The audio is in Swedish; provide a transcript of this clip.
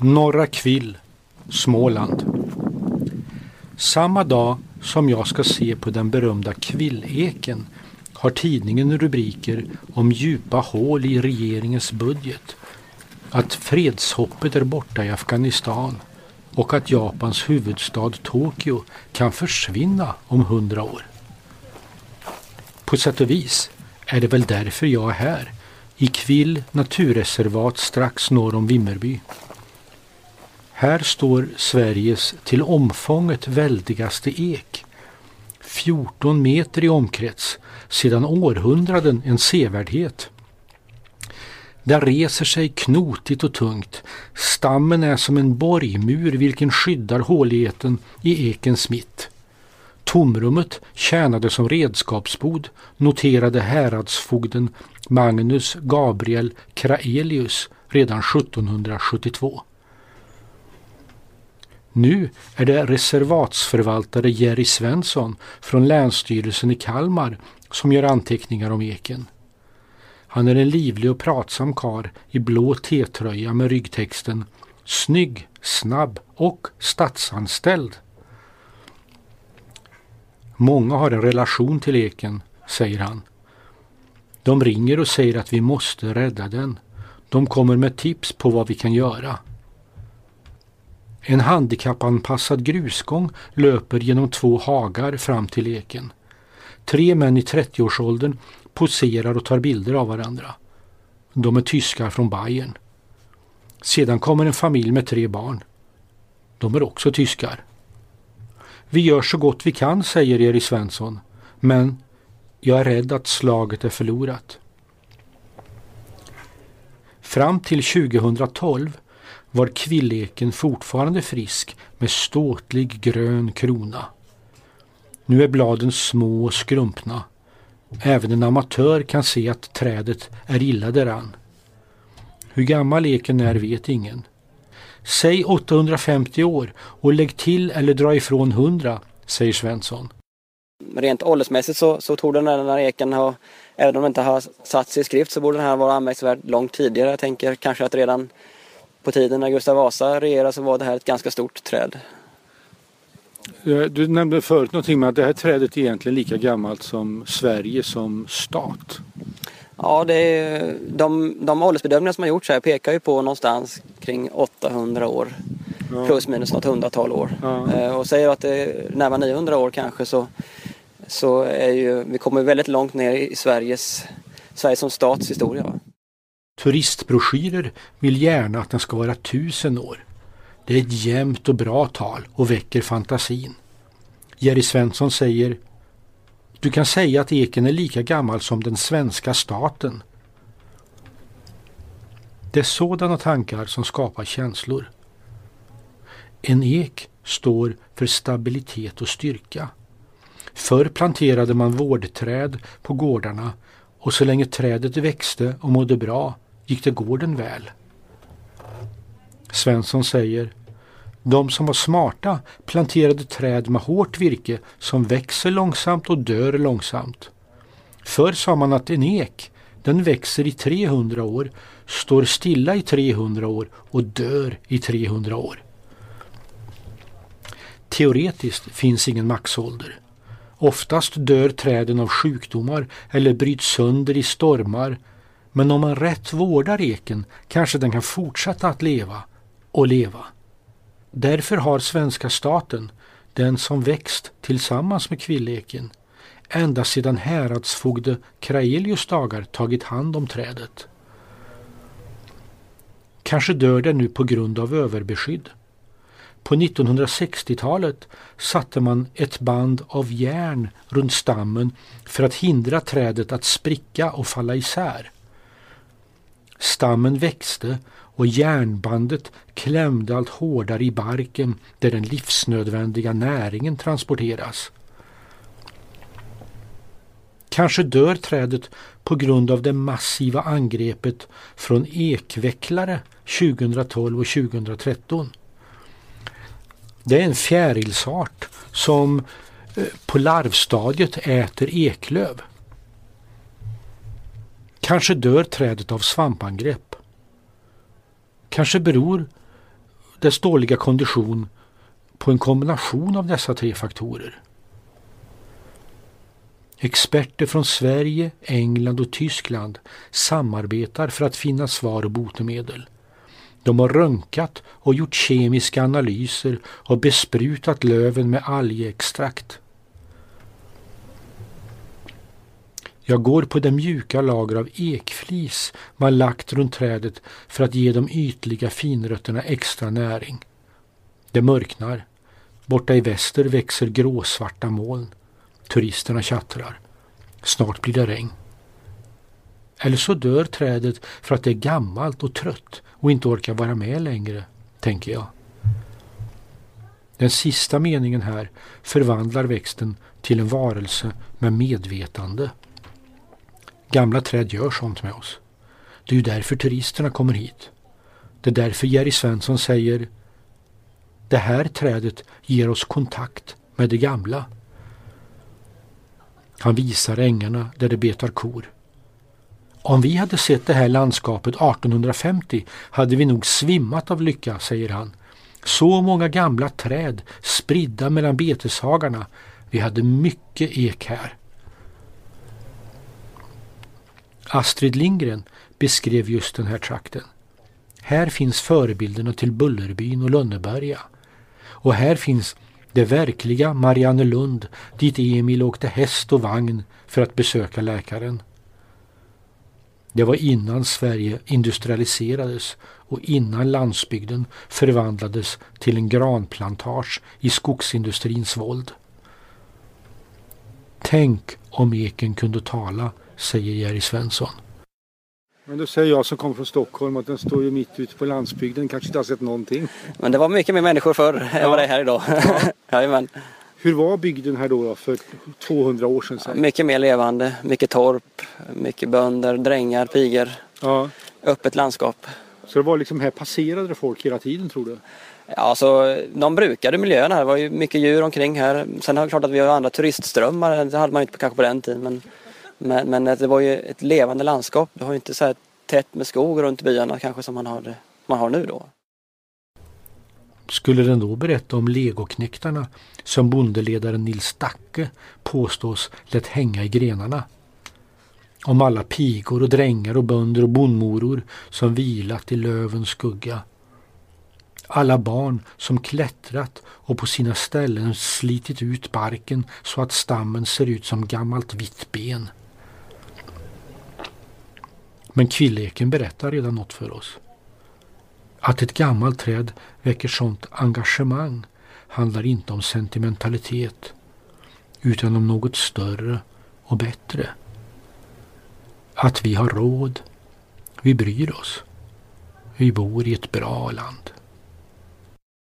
Norra Kvill, Småland. Samma dag som jag ska se på den berömda kvilleken har tidningen rubriker om djupa hål i regeringens budget, att fredshoppet är borta i Afghanistan och att Japans huvudstad Tokyo kan försvinna om hundra år. På sätt och vis är det väl därför jag är här, i Kvill naturreservat strax norr om Vimmerby. Här står Sveriges till omfånget väldigaste ek. 14 meter i omkrets, sedan århundraden en sevärdhet. Den reser sig knotigt och tungt. Stammen är som en borgmur vilken skyddar håligheten i ekens mitt. Tomrummet tjänade som redskapsbod, noterade häradsfogden Magnus Gabriel Kraelius redan 1772. Nu är det reservatsförvaltare Jerry Svensson från Länsstyrelsen i Kalmar som gör anteckningar om eken. Han är en livlig och pratsam kar i blå T-tröja med ryggtexten Snygg, snabb och statsanställd. Många har en relation till eken, säger han. De ringer och säger att vi måste rädda den. De kommer med tips på vad vi kan göra. En handikappanpassad grusgång löper genom två hagar fram till eken. Tre män i 30-årsåldern poserar och tar bilder av varandra. De är tyskar från Bayern. Sedan kommer en familj med tre barn. De är också tyskar. Vi gör så gott vi kan, säger Erik Svensson. Men jag är rädd att slaget är förlorat. Fram till 2012 var kvilleken fortfarande frisk med ståtlig grön krona. Nu är bladen små och skrumpna. Även en amatör kan se att trädet är illa däran. Hur gammal eken är vet ingen. Säg 850 år och lägg till eller dra ifrån 100, säger Svensson. Rent åldersmässigt så, så tog den här, den här eken ha, även om den inte har satts i skrift så borde den här vara anmärkningsvärt långt tidigare. Jag tänker kanske att redan på tiden när Gustav Vasa regerade så var det här ett ganska stort träd. Du nämnde förut någonting med att det här trädet är egentligen lika gammalt som Sverige som stat. Ja, det är, de, de åldersbedömningar som har gjorts här pekar ju på någonstans kring 800 år. Ja. Plus minus något hundratal år. Ja. Eh, och säger att det är närmare 900 år kanske så, så är ju, vi kommer väldigt långt ner i Sveriges, Sverige som stats historia. Turistbroschyrer vill gärna att den ska vara tusen år. Det är ett jämnt och bra tal och väcker fantasin. Jerry Svensson säger Du kan säga att eken är lika gammal som den svenska staten. Det är sådana tankar som skapar känslor. En ek står för stabilitet och styrka. Förr planterade man vårdträd på gårdarna och så länge trädet växte och mådde bra gick det gården väl. Svensson säger de som var smarta planterade träd med hårt virke som växer långsamt och dör långsamt. Förr sa man att en ek, den växer i 300 år, står stilla i 300 år och dör i 300 år. Teoretiskt finns ingen maxålder. Oftast dör träden av sjukdomar eller bryts sönder i stormar men om man rätt vårdar eken kanske den kan fortsätta att leva och leva. Därför har svenska staten, den som växt tillsammans med kvilleken, ända sedan häradsfogde Kraelius dagar tagit hand om trädet. Kanske dör den nu på grund av överbeskydd. På 1960-talet satte man ett band av järn runt stammen för att hindra trädet att spricka och falla isär. Stammen växte och järnbandet klämde allt hårdare i barken där den livsnödvändiga näringen transporteras. Kanske dör trädet på grund av det massiva angreppet från ekvecklare 2012 och 2013. Det är en fjärilsart som eh, på larvstadiet äter eklöv. Kanske dör trädet av svampangrepp. Kanske beror dess dåliga kondition på en kombination av dessa tre faktorer. Experter från Sverige, England och Tyskland samarbetar för att finna svar och botemedel. De har röntgat och gjort kemiska analyser och besprutat löven med algextrakt. Jag går på det mjuka lager av ekflis man lagt runt trädet för att ge de ytliga finrötterna extra näring. Det mörknar. Borta i väster växer gråsvarta moln. Turisterna tjattrar. Snart blir det regn. Eller så dör trädet för att det är gammalt och trött och inte orkar vara med längre, tänker jag. Den sista meningen här förvandlar växten till en varelse med medvetande. Gamla träd gör sånt med oss. Det är ju därför turisterna kommer hit. Det är därför Jerry Svensson säger Det här trädet ger oss kontakt med det gamla. Han visar ängarna där det betar kor. Om vi hade sett det här landskapet 1850 hade vi nog svimmat av lycka, säger han. Så många gamla träd spridda mellan beteshagarna. Vi hade mycket ek här. Astrid Lindgren beskrev just den här trakten. Här finns förebilderna till Bullerbyn och Lönneberga. Och här finns det verkliga Mariannelund dit Emil åkte häst och vagn för att besöka läkaren. Det var innan Sverige industrialiserades och innan landsbygden förvandlades till en granplantage i skogsindustrins våld. Tänk om eken kunde tala, säger Jerry Svensson. Men då säger jag som kommer från Stockholm att den står ju mitt ute på landsbygden, kanske inte har sett någonting. Men det var mycket mer människor förr än vad det är här idag. Ja. Hur var bygden här då, då för 200 år sedan? Ja, mycket mer levande, mycket torp, mycket bönder, drängar, pigor. Ja. Öppet landskap. Så det var liksom här passerade folk hela tiden tror du? Ja, alltså, de brukade miljön här. Det var ju mycket djur omkring här. Sen är det klart att vi har andra turistströmmar. Det hade man ju inte kanske på den tiden. Men, men, men det var ju ett levande landskap. Det har ju inte så här tätt med skog runt byarna kanske som man har, man har nu då. Skulle den då berätta om legoknektarna som bondeledaren Nils Dacke påstås lät hänga i grenarna? Om alla pigor och drängar och bönder och bondmoror som vilat i lövens skugga. Alla barn som klättrat och på sina ställen slitit ut barken så att stammen ser ut som gammalt vitt ben. Men kvilleken berättar redan något för oss. Att ett gammalt träd väcker sånt engagemang handlar inte om sentimentalitet utan om något större och bättre. Att vi har råd. Vi bryr oss. Vi bor i ett bra land.